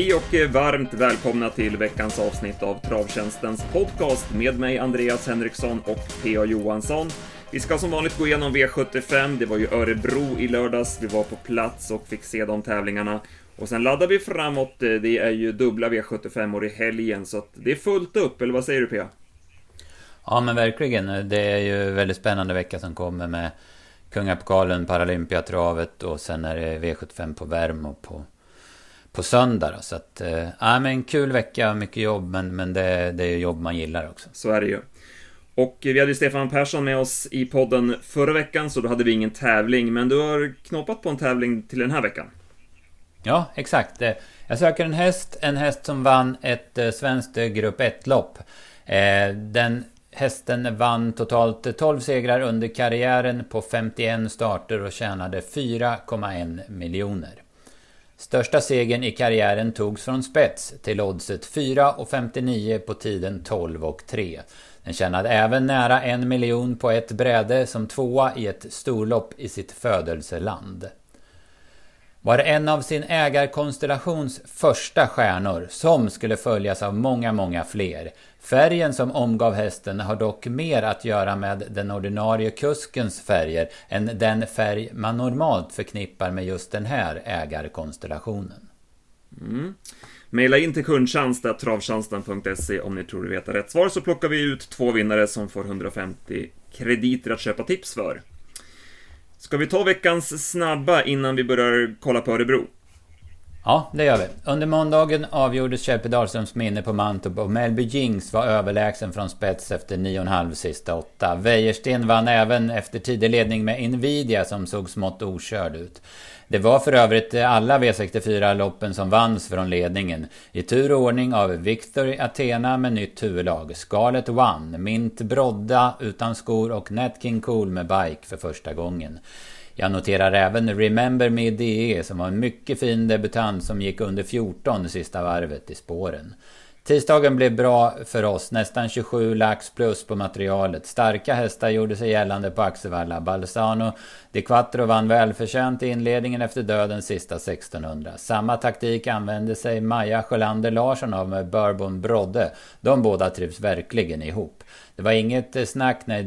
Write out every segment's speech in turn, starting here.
Hej och eh, varmt välkomna till veckans avsnitt av Travtjänstens podcast med mig Andreas Henriksson och P.A. Johansson. Vi ska som vanligt gå igenom V75, det var ju Örebro i lördags, vi var på plats och fick se de tävlingarna. Och sen laddar vi framåt, eh, det är ju dubbla V75 år i helgen, så att det är fullt upp, eller vad säger du P.A.? Ja men verkligen, det är ju väldigt spännande vecka som kommer med Kungapokalen, Paralympiatravet och sen är det V75 på Värmo på, på söndag. Då. Så att, eh, ja men kul vecka, mycket jobb, men, men det, det är jobb man gillar också. Så är det ju. Och vi hade ju Stefan Persson med oss i podden förra veckan, så då hade vi ingen tävling, men du har knoppat på en tävling till den här veckan. Ja, exakt. Jag söker en häst, en häst som vann ett eh, svenskt grupp 1-lopp. Eh, den Hästen vann totalt 12 segrar under karriären på 51 starter och tjänade 4,1 miljoner. Största segern i karriären togs från spets till oddset 4,59 på tiden 12.3. Den tjänade även nära en miljon på ett bräde som tvåa i ett storlopp i sitt födelseland. Var en av sin ägarkonstellations första stjärnor som skulle följas av många, många fler. Färgen som omgav hästen har dock mer att göra med den ordinarie kuskens färger än den färg man normalt förknippar med just den här ägarkonstellationen. Mm. Maila in till kundtjänst.travtjänsten.se om ni tror du vet rätt svar så plockar vi ut två vinnare som får 150 krediter att köpa tips för. Ska vi ta veckans snabba innan vi börjar kolla på Örebro? Ja, det gör vi. Under måndagen avgjordes Kjell Dahlströms minne på Mantorp och Melby Jings var överlägsen från spets efter 9,5 sista åtta. Wäjersten vann även efter tidig ledning med Nvidia som såg smått okörd ut. Det var för övrigt alla V64-loppen som vanns från ledningen. I tur och ordning av Victory Athena med nytt huvudlag, Scarlet One, Mint Brodda utan skor och Nat King Cool med bike för första gången. Jag noterar även Remember Me DE som var en mycket fin debutant som gick under 14 sista varvet i spåren. Tisdagen blev bra för oss, nästan 27 lax plus på materialet. Starka hästar gjorde sig gällande på Axevalla. Balsano Di Quattro vann välförtjänt i inledningen efter döden sista 1600. Samma taktik använde sig Maja Sjölander Larsson av med Bourbon Brodde. De båda trivs verkligen ihop. Det var inget eh, snack när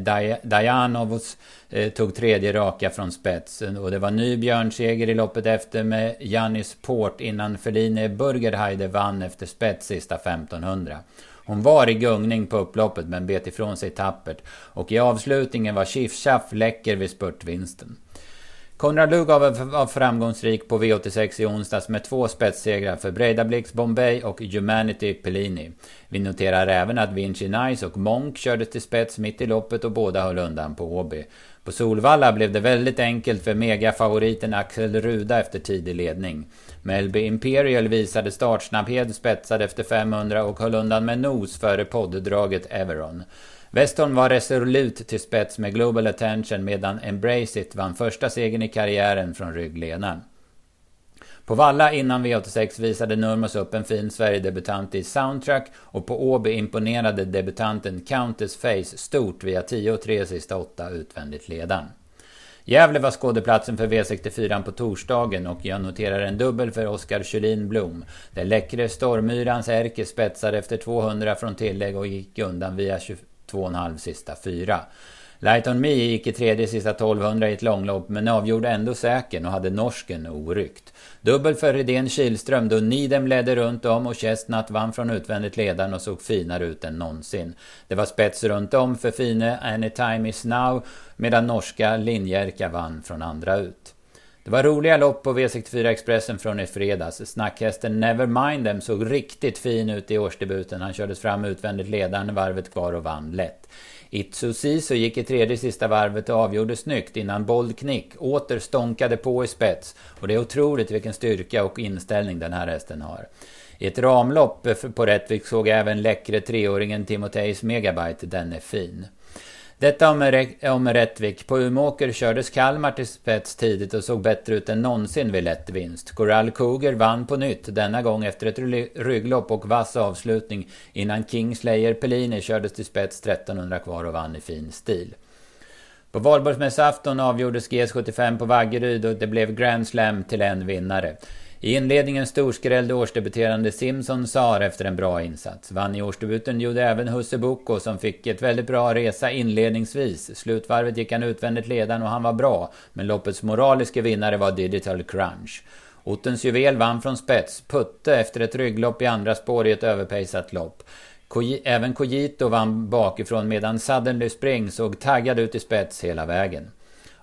Dajanovs eh, tog tredje raka från spetsen och det var ny björnseger i loppet efter med Janis Port innan Feline Burgerheide vann efter spets sista 1500. Hon var i gungning på upploppet men bet ifrån sig tappert och i avslutningen var Chiff Chaff läcker vid spurtvinsten. Konrad Lugov var framgångsrik på V86 i onsdags med två spetssegrar för Breidablix Bombay och Humanity Pellini. Vi noterar även att Vinci Nice och Monk kördes till spets mitt i loppet och båda höll undan på Åby. På Solvalla blev det väldigt enkelt för megafavoriten Axel Ruda efter tidig ledning. Melby Imperial visade startsnabbhet, spetsade efter 500 och höll undan med nos före poddraget Everon. Weston var resolut till spets med Global Attention medan Embrace It vann första segern i karriären från ryggledaren. På Valla innan V86 visade Nurmos upp en fin Sverigedebutant i Soundtrack och på Åby imponerade debutanten Countess Face stort via 10-3 sista 8 utvändigt ledan. Gävle var skådeplatsen för V64 på torsdagen och jag noterar en dubbel för Oskar Kjellin Blom. Den läckre Stormyrans Erke spetsade efter 200 från tillägg och gick undan via 2,5 sista fyra. Light on Me gick i tredje sista 1200 i ett långlopp men avgjorde ändå säkern och hade norsken oryckt. Dubbel för Redén Kihlström då Nidem ledde runt om och Chestnut vann från utvändigt ledaren och såg finare ut än någonsin. Det var spets runt om för Fine Anytime Is Now medan norska Linjerka vann från andra ut. Det var roliga lopp på V64 Expressen från i fredags. Snackhästen Nevermind Them såg riktigt fin ut i årsdebuten. Han kördes fram utvändigt ledande varvet kvar och vann lätt. Itsu Sisu gick i tredje sista varvet och avgjorde snyggt innan Bold Knick åter stånkade på i spets. Och det är otroligt vilken styrka och inställning den här hästen har. I ett ramlopp på Rättvik såg jag även läckre treåringen Timoteis Megabyte. Den är fin. Detta om, om Rättvik. På Umeåker kördes Kalmar till spets tidigt och såg bättre ut än någonsin vid lätt vinst. Coral Cougar vann på nytt, denna gång efter ett rygglopp och vass avslutning innan Kingslayer Pellini kördes till spets 1300 kvar och vann i fin stil. På valborgsmässoafton avgjordes GS75 på Vaggeryd och det blev Grand Slam till en vinnare. I inledningen storskrällde årsdebuterande Simson Sar efter en bra insats. Vann i årsdebuten gjorde även Husse Boko som fick ett väldigt bra resa inledningsvis. Slutvarvet gick han utvändigt ledan och han var bra. Men loppets moraliska vinnare var Digital Crunch. Ottens juvel vann från spets, Putte efter ett rygglopp i andra spår i ett överpejsat lopp. Även Kojito vann bakifrån medan Suddenly Spring såg taggad ut i spets hela vägen.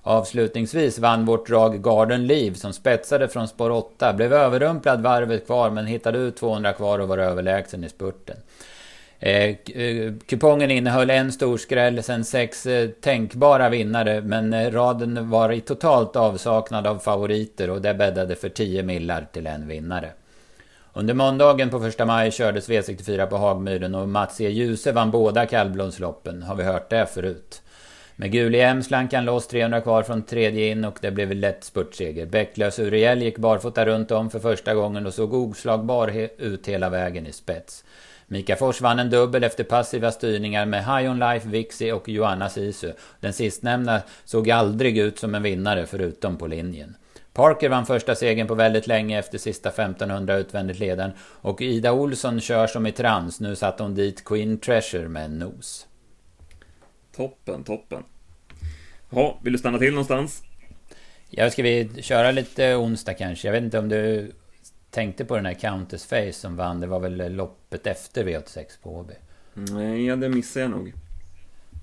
Avslutningsvis vann vårt drag Garden Liv som spetsade från spår 8, blev överrumplad varvet kvar men hittade ut 200 kvar och var överlägsen i spurten. Eh, eh, kupongen innehöll en stor skräll, sen sex eh, tänkbara vinnare, men eh, raden var i totalt avsaknad av favoriter och det bäddade för 10 millar till en vinnare. Under måndagen på första maj kördes V64 på Hagmyren och Mats E. Djuse vann båda kallblomsloppen. Har vi hört det förut? Med gul i M slank han loss 300 kvar från tredje in och det blev lätt spurtseger. Bäcklös Uriel gick barfota runt om för första gången och såg oslagbar ut hela vägen i spets. Mika Fors vann en dubbel efter passiva styrningar med High On Life, Vixi och Joanna Sisu. Den sistnämnda såg aldrig ut som en vinnare förutom på linjen. Parker vann första segern på väldigt länge efter sista 1500 utvändigt leden. Och Ida Olsson kör som i trans. Nu satte hon dit Queen Treasure med en nos. Toppen, toppen. Ja, vill du stanna till någonstans? Ja, ska vi köra lite onsdag kanske? Jag vet inte om du tänkte på den här Countess Face som vann. Det var väl loppet efter V86 på Åby? Nej, ja, det missade jag nog.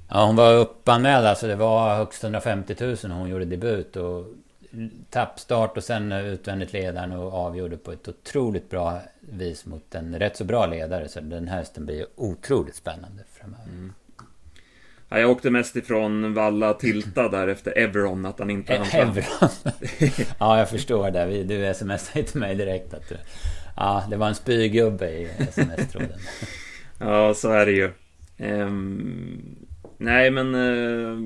Ja, hon var uppanmäld. Alltså det var högst 150 000 när hon gjorde debut. Och tappstart och sen utvändigt ledaren och avgjorde på ett otroligt bra vis mot en rätt så bra ledare. Så den här hästen blir otroligt spännande framöver. Mm. Ja, jag åkte mest ifrån Valla Tilta där efter Everon, att han inte hann Everon? ja, jag förstår det. Du smsade till mig direkt att du... Ja, det var en spygubbe i sms-tråden. ja, så är det ju. Um, nej, men... Uh,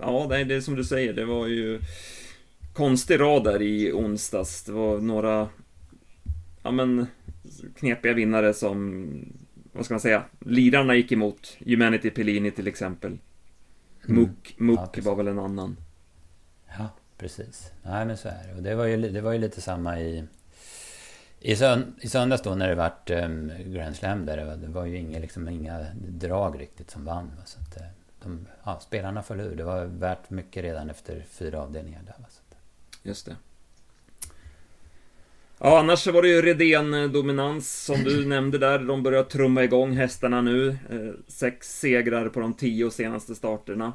ja, det är som du säger. Det var ju konstig rad där i onsdags. Det var några... Ja, men knepiga vinnare som vad ska man säga, lirarna gick emot Humanity Pellini till exempel. Mm. Muck, Muck ja, var väl en annan. Ja, precis. Nej, men så är det. Och det var ju, det var ju lite samma i... I, sönd I söndags då när det vart um, Grand Slam där, det var, det var ju inga, liksom, inga drag riktigt som vann. Va? Så att, eh, de, ja, spelarna föll ur. Det var värt mycket redan efter fyra avdelningar där. Va? Så att, Just det. Ja, annars var det ju Redén-dominans som du nämnde där. De börjar trumma igång hästarna nu. Eh, sex segrar på de tio senaste starterna.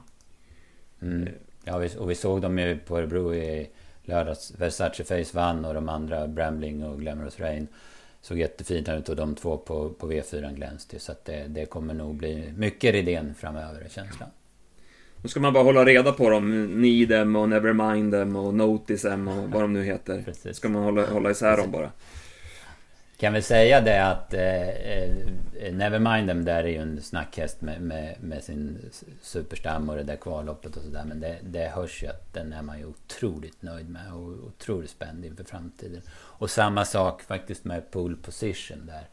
Mm. Ja, och vi såg dem ju på Örebro i lördags. Versace Face vann och de andra, Brambling och Glamorous Rain, såg jättefint ut och de två på, på V4 glänste. Så att det, det kommer nog bli mycket Redén framöver, känslan. Nu ska man bara hålla reda på dem. Need them och Nevermind them och Notice them och vad de nu heter. Precis. Ska man hålla, hålla isär dem bara. Kan väl säga det att eh, eh, Nevermind them där är ju en snackhäst med, med, med sin superstam och det där kvalloppet och sådär. Men det, det hörs ju att den är man ju otroligt nöjd med och otroligt spänd inför framtiden. Och samma sak faktiskt med Pool Position där.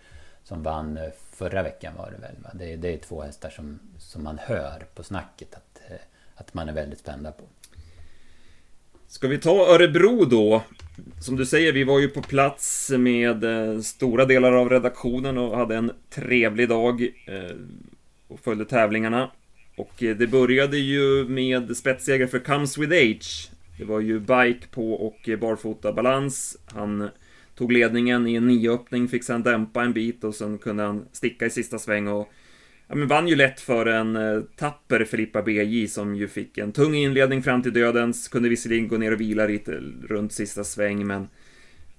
Som vann eh, förra veckan var det väl? Va? Det, det är två hästar som, som man hör på snacket att eh, att man är väldigt spända på. Ska vi ta Örebro då? Som du säger, vi var ju på plats med eh, stora delar av redaktionen och hade en trevlig dag och följde tävlingarna. Och det började ju med spetsseger för Comes With Age. Det var ju bike på och barfota balans. Han tog ledningen i en nioöppning, fick sen dämpa en bit och sen kunde han sticka i sista sväng och ja, men vann ju lätt för en eh, tapper Filippa BJ som ju fick en tung inledning fram till dödens. Kunde visserligen gå ner och vila lite runt sista sväng, men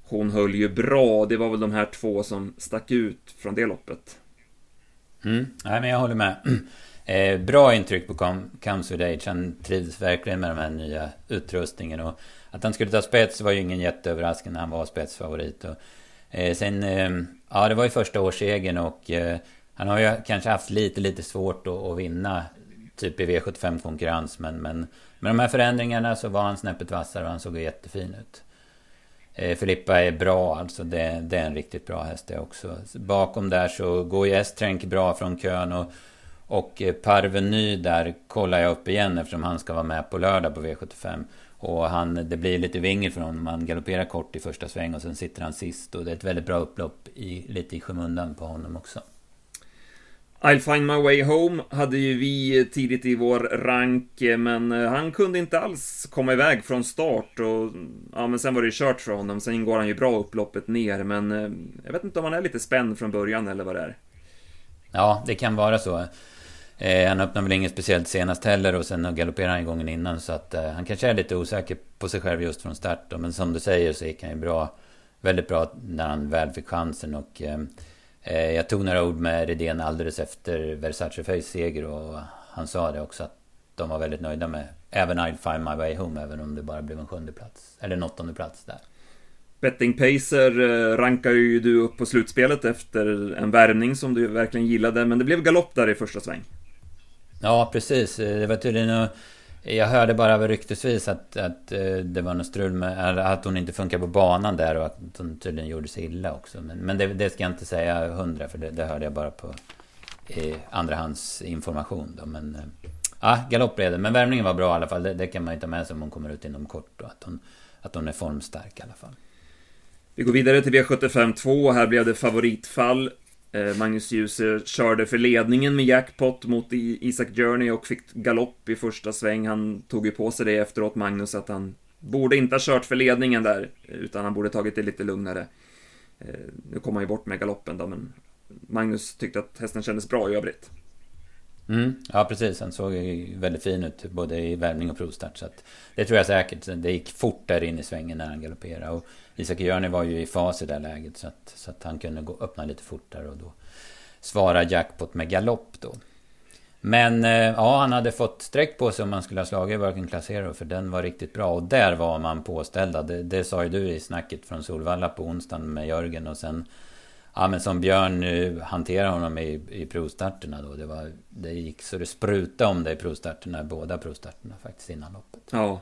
hon höll ju bra. Det var väl de här två som stack ut från det loppet. Mm, nej, men jag håller med. Eh, bra intryck på Com Comes With Age. Han trivdes verkligen med den här nya utrustningen. Och att han skulle ta spets var ju ingen jätteöverraskning när han var spetsfavorit. Och, eh, sen, eh, ja det var ju första årssegern och eh, han har ju kanske haft lite, lite svårt att, att vinna typ i V75-konkurrens. Men, men med de här förändringarna så var han snäppet vassare och han såg jättefin ut. Eh, Filippa är bra alltså. Det, det, är en riktigt bra häst det också. Bakom där så går ju Estrenk bra från kön. Och, och Parveny där kollar jag upp igen eftersom han ska vara med på lördag på V75. Och han, det blir lite vingel för honom. Han galopperar kort i första sväng och sen sitter han sist. Och det är ett väldigt bra upplopp i, lite i skymundan på honom också. I'll find my way home hade ju vi tidigt i vår rank, men eh, han kunde inte alls komma iväg från start och ja, men sen var det ju kört för honom. Sen går han ju bra upploppet ner, men eh, jag vet inte om han är lite spänd från början eller vad det är. Ja, det kan vara så. Eh, han öppnade väl inget speciellt senast heller och sen galopperade han gången innan så att eh, han kanske är lite osäker på sig själv just från start. Då. Men som du säger så gick han ju bra, väldigt bra när han väl fick chansen och eh, eh jag tog några ord med Redén alldeles efter Versace Föjs seger och han sa det också att de var väldigt nöjda med även I'll find my way home även om det bara blev en sjunde plats eller en åttonde plats där. Betting Pacer eh, rankar ju du upp på slutspelet efter en värvning som du verkligen gillade, men det blev galopp där i första sväng. Ja, precis. Det var tydligen... Jag hörde bara ryktesvis att, att eh, det var något strul med... Att hon inte funkar på banan där och att hon tydligen gjorde sig illa också. Men, men det, det, ska jag inte säga hundra för det, det hörde jag bara på eh, andrahandsinformation då. Men... Eh, ja, galopp blev det. Men värmningen var bra i alla fall. Det, det kan man ju ta med sig om hon kommer ut inom kort. Då, att, hon, att hon är formstark i alla fall. Vi går vidare till V75 2. Här blev det favoritfall. Eh, Magnus Djuse körde för ledningen med jackpot mot Isaac Journey och fick galopp i första sväng. Han tog ju på sig det efteråt, Magnus, att han borde inte ha kört för ledningen där, utan han borde tagit det lite lugnare. Eh, nu kom han ju bort med galoppen då, men Magnus tyckte att hästen kändes bra i övrigt. Mm, ja, precis. Han såg väldigt fin ut både i värmning och provstart. Så att det tror jag säkert. Det gick fort där in i svängen när han galopperade. Och Isak Jörni var ju i fas i det läget. Så att, så att han kunde gå, öppna lite fortare och då svara jackpot med galopp då. Men eh, ja, han hade fått streck på sig om man skulle ha slagit Working Class Hero. För den var riktigt bra. Och där var man påställda. Det, det sa ju du i snacket från Solvalla på onsdagen med Jörgen. Och sen Ja men som Björn nu hanterar honom i, i provstarterna då. Det, var, det gick så det sprutade om det i provstarterna. Båda provstarterna faktiskt innan loppet. Ja.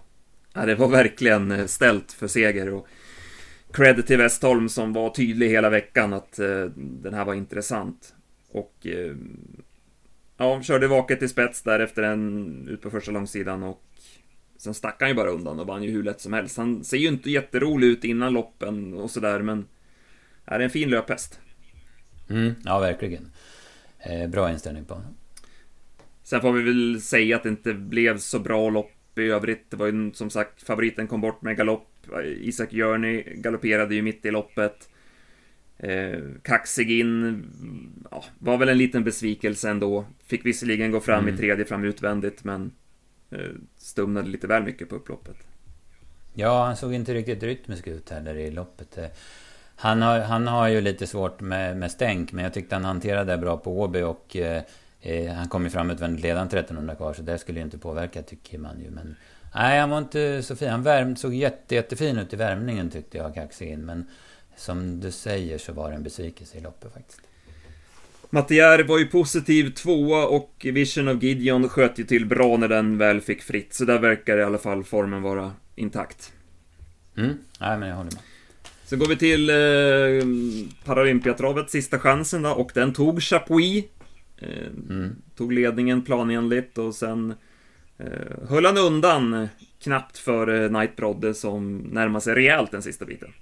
ja det var verkligen eh, ställt för seger. Och credit till Westholm som var tydlig hela veckan att eh, den här var intressant. Och eh, ja, körde vaket i spets där efter en ut på första långsidan och sen stack han ju bara undan och vann ju hur lätt som helst. Han ser ju inte jätterolig ut innan loppen och sådär men är en fin löphäst. Mm, ja, verkligen. Eh, bra inställning på honom. Sen får vi väl säga att det inte blev så bra lopp i övrigt. Det var ju som sagt, favoriten kom bort med galopp. Isak Jörny galopperade ju mitt i loppet. Eh, kaxig in, ja, var väl en liten besvikelse ändå. Fick visserligen gå fram mm. i tredje fram utvändigt, men eh, stumnade lite väl mycket på upploppet. Ja, han såg inte riktigt rytmisk ut heller i loppet. Han har, han har ju lite svårt med, med stänk, men jag tyckte han hanterade det bra på Åby och eh, eh han kom ju fram utvändigt ledande 1300 kvar, så det skulle ju inte påverka tycker man ju. Men nej, han var inte så fin. Han värm, såg jätte, jättefin ut i värmningen tyckte jag, Kaxin. Men som du säger så var det en besvikelse i loppet faktiskt. Mattier var ju positiv tvåa och Vision of Gideon sköt ju till bra när den väl fick fritt. Så där verkar i alla fall formen vara intakt. Mm, nej men jag håller med. Sen går vi till eh, Paralympiatravet, sista chansen då, och den tog Chapuis. Eh, mm. Tog ledningen planenligt och sen eh, höll han undan knappt för eh, Knight Brodde som närmade sig rejält den sista biten.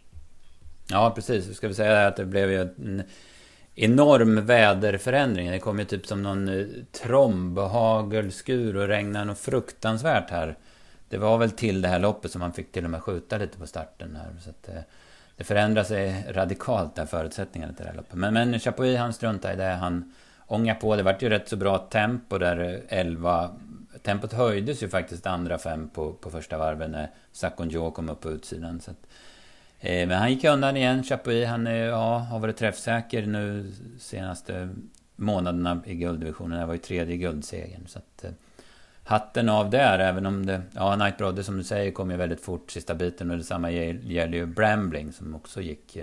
Ja, precis. Vi ska väl säga att det blev ju en enorm väderförändring. Det kom ju typ som någon eh, tromb, hagelskur och regnade något fruktansvärt här. Det var väl till det här loppet som man fick till och med skjuta lite på starten här. Så att, eh, det förändrar sig radikalt där förutsättningarna till det här loppet. Men, men Chapuis han struntade i det. Han ångade på. Det vart ju rätt så bra tempo där 11... Tempot höjdes ju faktiskt andra fem på, på första varven när Sakonjo kom upp på utsidan. Så att, eh, men han gick undan igen. Chapuis han är, ja, har varit träffsäker nu senaste månaderna i gulddivisionen. Det var ju tredje guldsegern. Så att, eh, hatten av där, även om det... Ja, Night Brother som du säger kom ju väldigt fort sista biten och detsamma gäller ju Brambling som också gick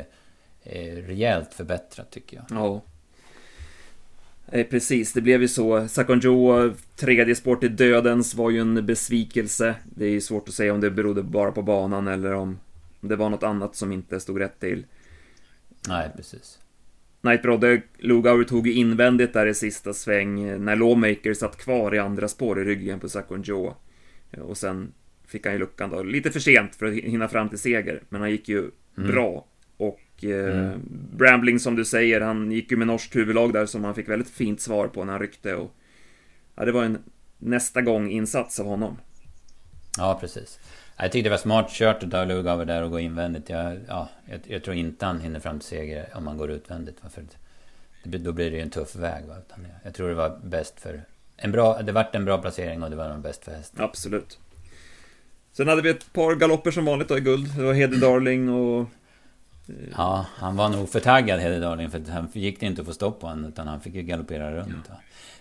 eh, rejält förbättrat tycker jag. Ja. Eh, precis, det blev ju så. Sakonjo, tredje spår till dödens, var ju en besvikelse. Det är ju svårt att säga om det berodde bara på banan eller om det var något annat som inte stod rätt till. Nej, precis. Nightbrodde Lugauer tog invändigt där i sista sväng när Lawmaker satt kvar i andra spår i ryggen på Sakon Joe. Och sen fick han ju luckan då. Lite för sent för att hinna fram till seger, men han gick ju mm. bra. Och eh, mm. Brambling som du säger, han gick ju med norskt huvudlag där som han fick väldigt fint svar på när han ryckte. Och, ja, det var en nästa gång insats av honom. Ja, precis. Jag tyckte det var smart kört av över där och gå invändigt. Jag, ja, jag, jag, tror inte han hinner fram till seger om man går utvändigt. För det, då blir det ju en tuff väg. Va? Utan jag, jag tror det var bäst för... En bra, det vart en bra placering och det var nog bäst för hästen. Absolut. Sen hade vi ett par galopper som vanligt då i guld. Det var Hede Darling och... Ja, han var nog för taggad Hede Darling. För han gick det inte att få stopp på honom. Utan han fick ju galoppera runt. Ja.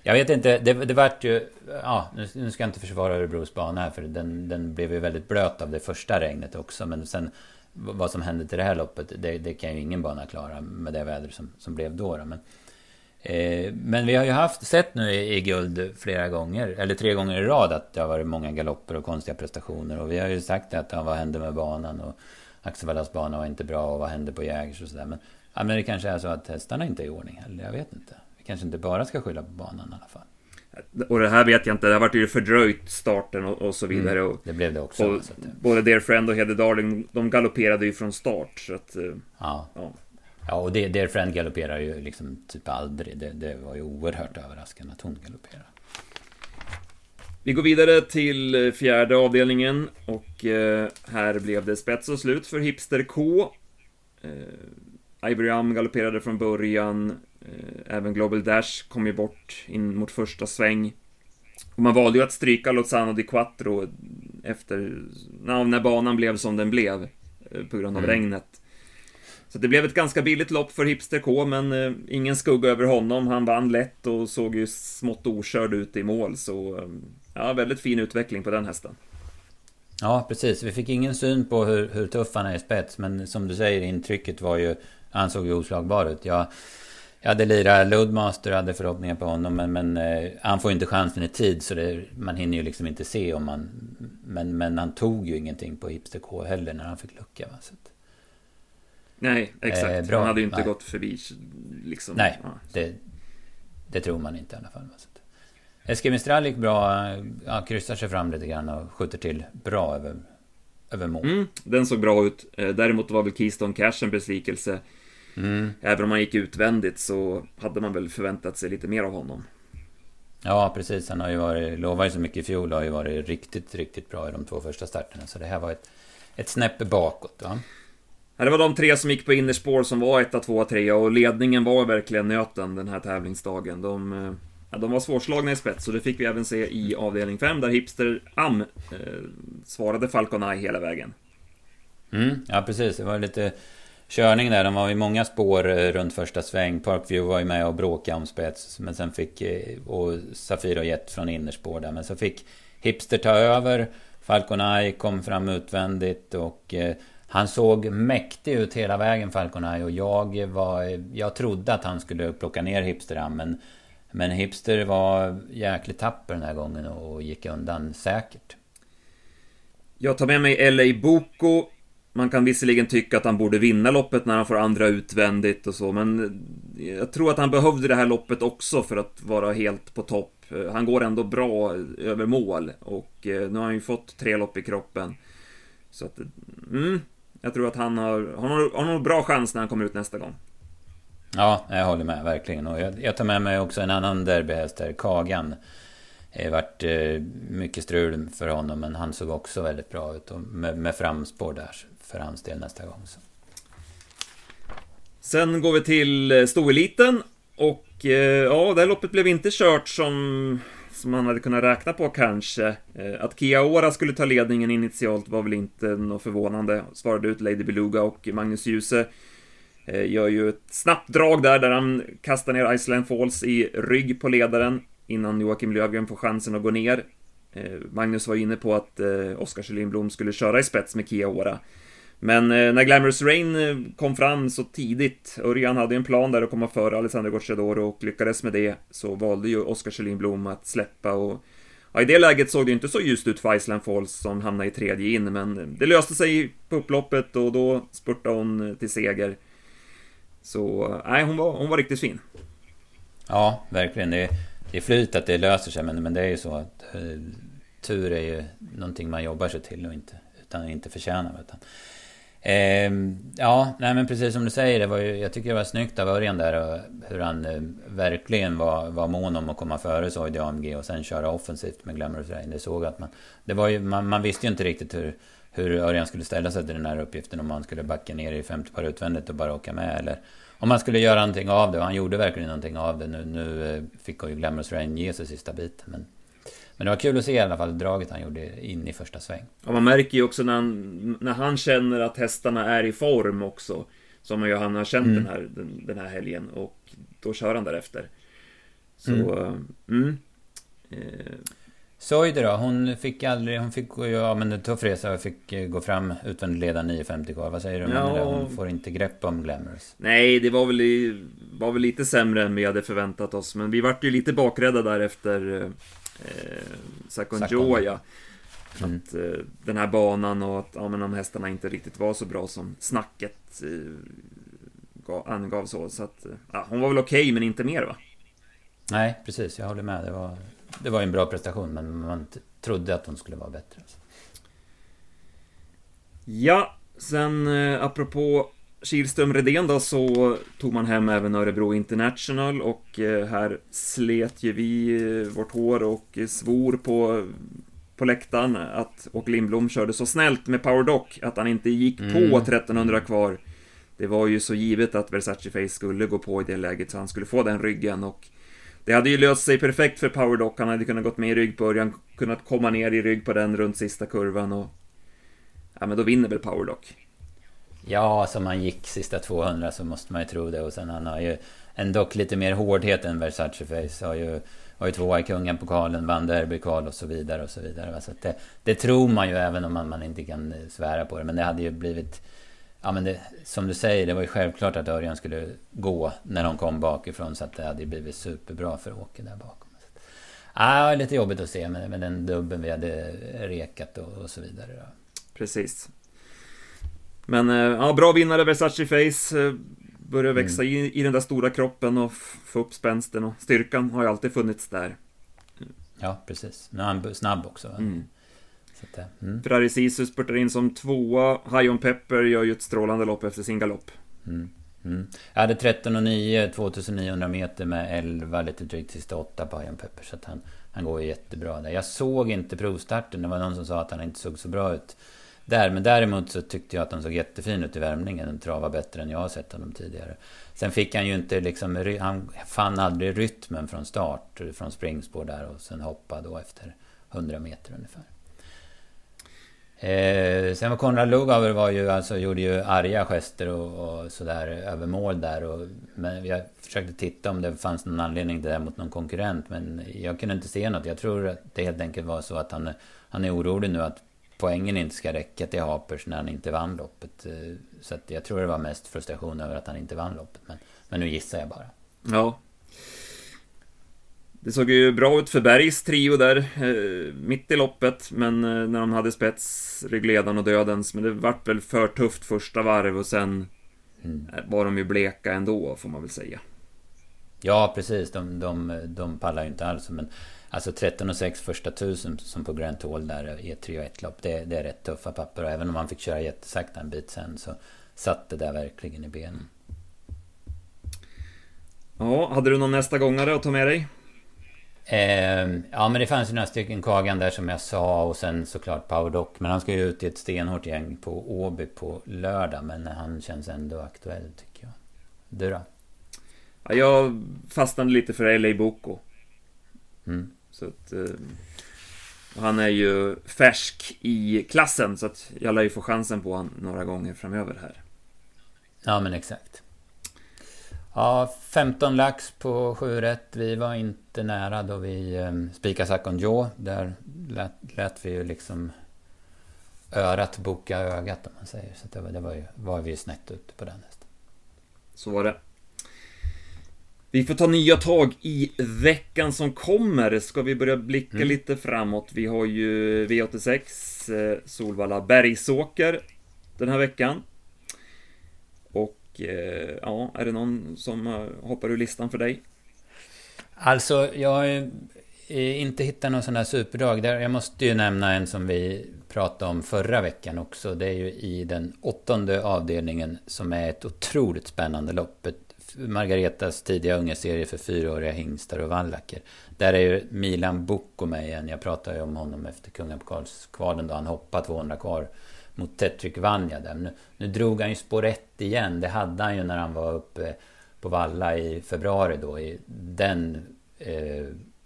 Jag vet inte, det, det vart ju... Ja, nu ska jag inte försvara Örebros bana här för den, den blev ju väldigt blöt av det första regnet också. Men sen vad som hände till det här loppet, det, det kan ju ingen bana klara med det väder som, som blev då. då. Men, eh, men vi har ju haft, sett nu i, i, guld flera gånger, eller tre gånger i rad, att det har varit många galopper och konstiga prestationer. Och vi har ju sagt att ja, vad hände med banan? Och Axevallas bana var inte bra och vad hände på Jägers och sådär. Men, ja, men det kanske är så att hästarna inte är i ordning heller, jag vet inte kanske inte bara ska skylla på banan i alla fall. Och det här vet jag inte, det har varit ju fördröjt starten och, och så mm, vidare. Mm, det blev det också. Och, både Dear Friend och Hede Darling, de galopperade ju från start. Så att, eh, ja. ja. Ja, och Dear Friend galopperar ju liksom typ aldrig. Det, det var ju oerhört överraskande att hon galopperade. Vi går vidare till fjärde avdelningen och eh, här blev det spets och slut för Hipster K. Eh, galopperade från början. Eh, även Global Dash kom ju bort in mot första sväng. Och man valde ju att stryka Lozano di Quattro efter, när banan blev som den blev eh, på grund av mm. regnet. Så det blev ett ganska billigt lopp för Hipster K, men eh, ingen skugga över honom. Han vann lätt och såg ju smått okörd ut i mål, så ja, väldigt fin utveckling på den hästen. Ja, precis. Vi fick ingen syn på hur, hur tuff han är i spets, men som du säger, intrycket var ju... Han såg ju oslagbar ut. Jag jag hade lirat Loadmaster och hade förhoppningar på honom. Men, men eh, han får ju inte chansen i tid. Så det, man hinner ju liksom inte se om man... Men, men han tog ju ingenting på Hipster K heller när han fick lucka. Va? Så att, Nej, exakt. Eh, bra. Han hade ju inte Nej. gått förbi liksom. Nej, ja. det, det tror man inte i alla fall. Va? Så att, Eske gick bra. Ja, kryssar sig fram lite grann och skjuter till bra över, över mål. Mm, den såg bra ut. Eh, däremot var väl Keystone Cash en besvikelse. Mm. Även om han gick utvändigt så hade man väl förväntat sig lite mer av honom. Ja, precis. Han har ju varit, lovade ju så mycket i fjol och har ju varit riktigt, riktigt bra i de två första starterna. Så det här var ett, ett snäpp bakåt. Va? Ja, det var de tre som gick på innerspår som var etta, tvåa, trea och ledningen var verkligen nöten den här tävlingsdagen. De, eh, ja, de var svårslagna i spets och det fick vi även se i avdelning 5 där Hipster Am eh, svarade Falcon Eye hela vägen. Mm, ja, precis. Det var lite körning där. De var i många spår eh, runt första sväng. Parkview var ju med och bråkade om spets. Men sen fick... Eh, och Safir och Jet från innerspår där. Men så fick Hipster ta över. Falcon Eye kom fram utvändigt och... Eh, han såg mäktig ut hela vägen Falcon Eye och jag var... Eh, jag trodde att han skulle plocka ner Hipster men... Men Hipster var jäkligt tapper den här gången och gick undan säkert. Jag tar med mig LA Boko man kan visserligen tycka att han borde vinna loppet när han får andra utvändigt och så, men jag tror att han behövde det här loppet också för att vara helt på topp. Han går ändå bra över mål och eh, nu har han ju fått tre lopp i kroppen. Så att, mm, jag tror att han har, han har, nog har nog bra chans när han kommer ut nästa gång. Ja, jag håller med verkligen. Och jag, jag tar med mig också en annan derbyhäst där, Kagan. Det varit eh, mycket strul för honom, men han såg också väldigt bra ut och med, med framspår där för hans del nästa gång. Så. Sen går vi till eh, stoeliten och eh, ja, det här loppet blev inte kört som, som man hade kunnat räkna på kanske. Eh, att Kia Ora skulle ta ledningen initialt var väl inte något förvånande. Svarade ut Lady Beluga och Magnus Djuse Eh, gör ju ett snabbt drag där, där han kastar ner Iceland Falls i rygg på ledaren innan Joakim Lövgren får chansen att gå ner. Eh, Magnus var inne på att eh, Oskar Kjellin skulle köra i spets med Kia Ora. Men när Glamorous Rain kom fram så tidigt, Örjan hade en plan där att komma före Alessandro Gocciadoro och lyckades med det, så valde ju Oskar Kjellin att släppa och Ja, i det läget såg det inte så ljust ut för Iceland Falls som hamnade i tredje in, men det löste sig på upploppet och då spurtade hon till seger. Så, nej, hon var, hon var riktigt fin. Ja, verkligen. Det, det är flyt att det löser sig, men, men det är ju så att... Eh, tur är ju någonting man jobbar sig till och inte, utan inte förtjänar. Utan, eh, ja, nej men precis som du säger, det var ju, jag tycker det var snyggt av Örjan där och hur han eh, verkligen var, var mån om att komma före Soidi AMG och sen köra offensivt med Glamorous Rain. Det såg att man, det var ju, man, man visste ju inte riktigt hur hur Örjan skulle ställa sig till den här uppgiften. Om man skulle backa ner i 50 par utvändigt och bara åka med. Eller om man skulle göra någonting av det. Och han gjorde verkligen någonting av det. Nu, nu eh, fick ju Glamorous Rain ge sig sista biten. Men, men det var kul att se i alla fall draget han gjorde in i första sväng. Ja, man märker ju också när han, när han känner att hästarna är i form också. Som ju han har känt mm. den, här, den, den, här helgen. Och då kör han därefter. Så, mm. mm. Eh, Soide då, hon fick aldrig, hon fick gå, ja men en tuff resa och fick eh, gå fram utvändigt leda 9.50 kvar. Vad säger du om ja, det? Hon får inte grepp om Glamorous. Nej, det var väl, var väl lite sämre än vi hade förväntat oss. Men vi vart ju lite bakrädda där efter eh, Sakonjoya. Mm. Att eh, den här banan och att ja, men de hästarna inte riktigt var så bra som snacket eh, angav så. Så att, ja, hon var väl okej, okay, men inte mer va? Nej, precis. Jag håller med. Det var det var en bra prestation men man trodde att hon skulle vara bättre. Ja, sen eh, apropå Kihlström Redén då så tog man hem även Örebro International och eh, här slet ju vi eh, vårt hår och svor på på läktaren att och Lindblom körde så snällt med Powerdock att han inte gick mm. på 1300 kvar. Det var ju så givet att Versace Face skulle gå på i det läget så han skulle få den ryggen och det hade ju löst sig perfekt för Powerdock. Han hade kunnat gått med i ryggbörjan, kunnat komma ner i rygg på den runt sista kurvan och... Ja, men då vinner väl Powerdock. Ja, som han gick sista 200 så måste man ju tro det. Och sen han har ju ändå lite mer hårdhet än Versace Face. Har ju, har ju tvåa i Kungapokalen, vann derbykval och så vidare och så vidare. Så det, det tror man ju även om man, man inte kan svära på det. Men det hade ju blivit Ja men det, som du säger, det var ju självklart att Örjan skulle gå när de kom bakifrån. Så att det hade blivit superbra för Åke där bakom. Ja, lite jobbigt att se med, med den dubben vi hade rekat och, och så vidare. Då. Precis. Men eh, ja, bra vinnare Versace Face. Eh, börjar växa mm. i, i den där stora kroppen och få upp spänsten och styrkan har ju alltid funnits där. Ja, precis. Nu är han snabb också. Mm. Så att, mm. Ferrari Sisu spurtar in som tvåa. High on Pepper gör ju ett strålande lopp efter sin galopp. Mm. Mm. Jag hade 13 och 9, 2900 meter med 11, lite drygt sista 8 på High on Pepper. Så att han, han går ju jättebra där. Jag såg inte provstarten. Det var någon som sa att han inte såg så bra ut där. Men däremot så tyckte jag att han såg jättefin ut i värmningen. Den travade bättre än jag har sett honom tidigare. Sen fick han ju inte liksom... Han fann aldrig rytmen från start, från springspår där och sen hoppade då efter 100 meter ungefär. Eh, sen var Konrad Lugauer var ju alltså, gjorde ju arga gester och, och sådär över mål där. Och, men jag försökte titta om det fanns någon anledning till det mot någon konkurrent. Men jag kunde inte se något. Jag tror att det helt enkelt var så att han, han är orolig nu att poängen inte ska räcka till Hapers när han inte vann loppet. Eh, så att jag tror det var mest frustration över att han inte vann loppet. Men, men nu gissar jag bara. Ja, det såg ju bra ut för Bergs trio där, eh, mitt i loppet, men eh, när de hade spets, ryggledaren och dödens, men det vart väl för tufft första varv och sen mm. var de ju bleka ändå, får man väl säga. Ja, precis. De, de, de pallar ju inte alls. Men alltså 13 och 6 första tusen som på Grand Tour där i ett 3 och 1 lopp. Det, det, är rätt tuffa papper. Och även om man fick köra jättesakta en bit sen så satt det där verkligen i benen. Ja, hade du någon nästa gångare att ta med dig? Eh, ja men det fanns ju några stycken Kagan där som jag sa och sen såklart Powerdock. Men han ska ju ut i ett stenhårt gäng på Åby på lördag. Men han känns ändå aktuell tycker jag. Du då? Ja, jag fastnade lite för LA Boko. Mm. Så att, eh, han är ju färsk i klassen så att jag lär ju få chansen på honom några gånger framöver här. Ja men exakt. Ja, 15 lax på 7 rätt. Vi var inte nära då vi eh, spikade Sakon Joe. Där lät, lät, vi ju liksom örat boka ögat om man säger. Så det var, det var, ju, var vi ju snett ute på den hästen. Så var det. Vi får ta nya tag i veckan som kommer. Ska vi börja blicka mm. lite framåt? Vi har ju V86 eh, Solvalla Bergsåker den här veckan. Eh, ja, är det någon som eh, hoppar ur listan för dig? Alltså, jag eh, inte hittat någon sån här superdag. Där jag måste ju nämna en som vi pratade om förra veckan också. Det är ju i den åttonde avdelningen som är ett otroligt spännande lopp. Margaretas tidiga ungeserie för fyraåriga hingstar och vallacker. Där är ju Milan Bocco med igen. Jag pratade ju om honom efter kungapokalskvalen då han hoppade 200 kvar mot Tetrik Vanja där. Nu, nu drog han ju spår 1 igen. Det hade han ju när han var uppe på Valla i februari då. I den eh,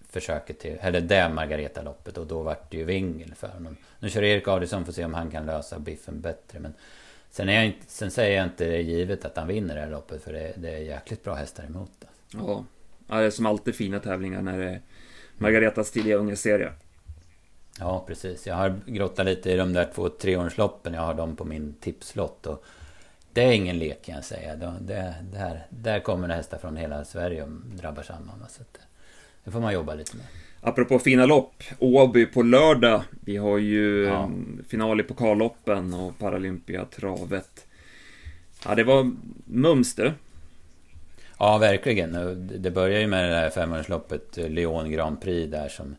försöket till, eller det Margareta-loppet. Och då vart det ju vingel för honom. Nu kör Erik Adielsson för att se om han kan lösa biffen bättre. Men sen, är jag inte, sen säger jag inte det givet att han vinner det här loppet. För det, det är jäkligt bra hästar emot. Det. Ja. ja, det är som alltid fina tävlingar när det är Margaretas tidiga ungeserie. Ja, precis. Jag har grottat lite i de där två treårsloppen. Jag har dem på min tipslott. Och det är ingen lek kan jag säga. Det, det, där, där kommer det hästar från hela Sverige och drabbar samman. Så att, det får man jobba lite med. Apropå fina lopp, Åby på lördag. Vi har ju ja. final i pokalloppen och Paralympiatravet. Ja, det var mums du. Ja, verkligen. Det börjar ju med det här femårsloppet, Leon Grand Prix där som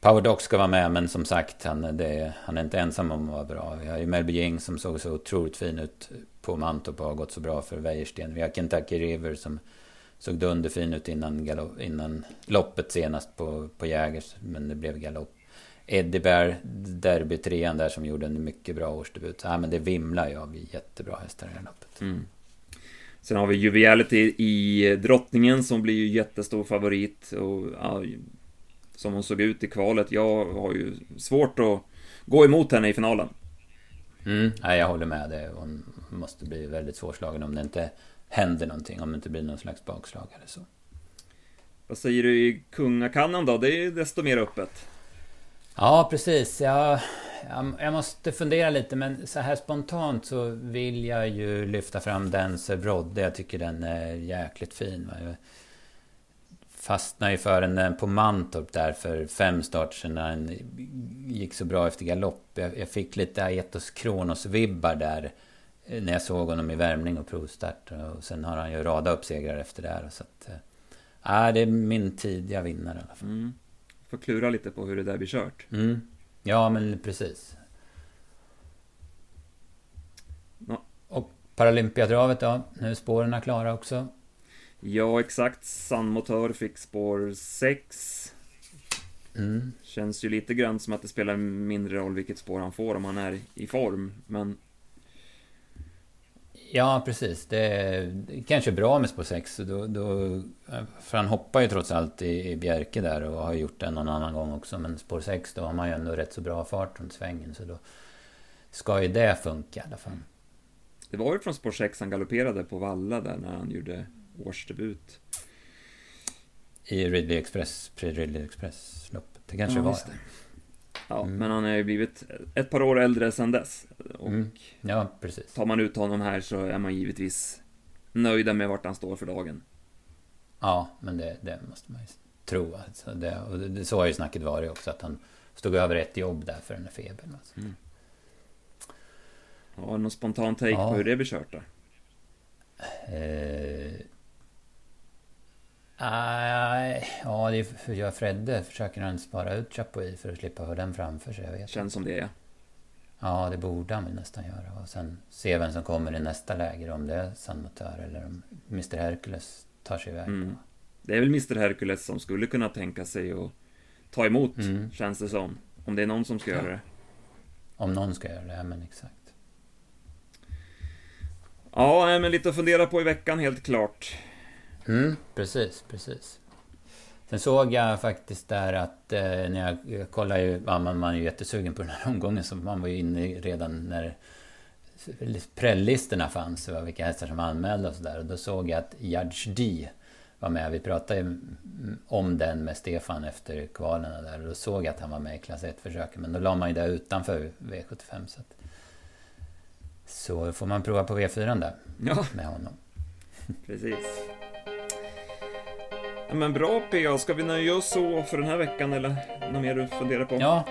Powerdock ska vara med, men som sagt, han, det, han är inte ensam om att vara bra. Vi har ju Melby Jing som såg så otroligt fin ut på Mantorp och har gått så bra för Wäjersten. Vi har Kentucky River som såg dunderfin ut innan, galopp, innan loppet senast på, på Jägers, men det blev galopp. Eddie Bear, derbytrean där som gjorde en mycket bra årsdebut. Ja, men det vimlar ju av jättebra hästar i det här loppet. Mm. Sen har vi Juviality i Drottningen som blir ju jättestor favorit. Och, ja, som hon såg ut i kvalet. Jag har ju svårt att gå emot henne i finalen. Mm, nej, jag håller med. Det. Hon måste bli väldigt svårslagen om det inte händer någonting. Om det inte blir någon slags bakslag eller så. Vad säger du i Kungakannan då? Det är desto mer öppet. Ja, precis. Jag, jag, jag, måste fundera lite, men så här spontant så vill jag ju lyfta fram Dancer Brodde. Jag tycker den är jäkligt fin. Va? Fastnade ju för den på Mantorp där för fem start sedan när den gick så bra efter galopp. Jag, jag fick lite Aetos Kronos-vibbar där eh, när jag såg honom i värmning och provstart. Och sen har han ju radat upp segrar efter det. Så att, äh, det är min tidiga vinnare i alla fall. Mm. Får klura lite på hur det där blir kört. Mm. Ja, men precis. Ja. Och Paralympiatravet då? Nu är spåren klara också. Ja, exakt. Sandmotör fick spår 6. Mm. Känns ju lite grann som att det spelar mindre roll vilket spår han får om han är i form, men... Ja, precis. Det är kanske bra med spår 6. Då, då, för han hoppar ju trots allt i, i Bjerke där och har gjort det någon annan gång också. Men spår 6, då har man ju ändå rätt så bra fart runt svängen. Så då ska ju det funka i alla fall. Det var ju från spår 6 han galopperade på Valla där när han gjorde årsdebut. I Ridley Express, pre-Ridley Express-loppet. Det kanske ja, var. Det. Ja, mm. men han har ju blivit ett par år äldre sedan dess. Och mm. Ja, precis. Tar man ut honom här så är man givetvis nöjda med vart han står för dagen. Ja, men det, det måste man ju tro. Alltså det, och det, så har ju snacket varit också, att han stod över ett jobb där för den här febern. Alltså. Mm. Ja, någon spontan take ja. på hur det blir kört då? Eh, Uh, ja, det är jag Fredde försöker han spara ut Chapuis för att slippa ha den framför sig. Jag vet. Känns som det, ja. Ja, det borde han nästan göra. Och sen se vem som kommer i nästa läger. Om det är San Motör eller om Mr Hercules tar sig iväg. Mm. Det är väl Mr Hercules som skulle kunna tänka sig att ta emot, mm. känns det som. Om det är någon som ska ja. göra det. Om någon ska göra det, ja men exakt. Ja, men lite att fundera på i veckan helt klart. Mm, precis, precis. Sen såg jag faktiskt där att eh, när jag, jag kollade ju, ja, man, man är ju jättesugen på den här omgången så man var ju inne redan när prällistorna fanns, och vilka hästar som var anmälda och sådär. Och då såg jag att Judge D var med. Vi pratade ju om den med Stefan efter kvalen där. Och då såg jag att han var med i klass 1-försöket. Men då la man ju det utanför V75. Så, att, så får man prova på V4 där. Ja. Med honom. Precis. Ja, men bra PA, ska vi nöja oss så för den här veckan eller något mer du funderar på? Ja.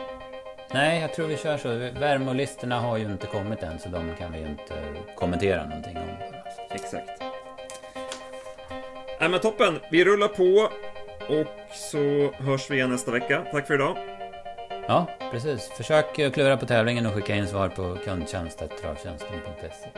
Nej, jag tror vi kör så. Värmelistorna har ju inte kommit än så de kan vi ju inte kommentera någonting om. Exakt. Nej men toppen, vi rullar på. och så hörs vi igen nästa vecka. Tack för idag. Ja, precis. Försök klura på tävlingen och skicka in svar på kundtjänst.travtjänsten.se.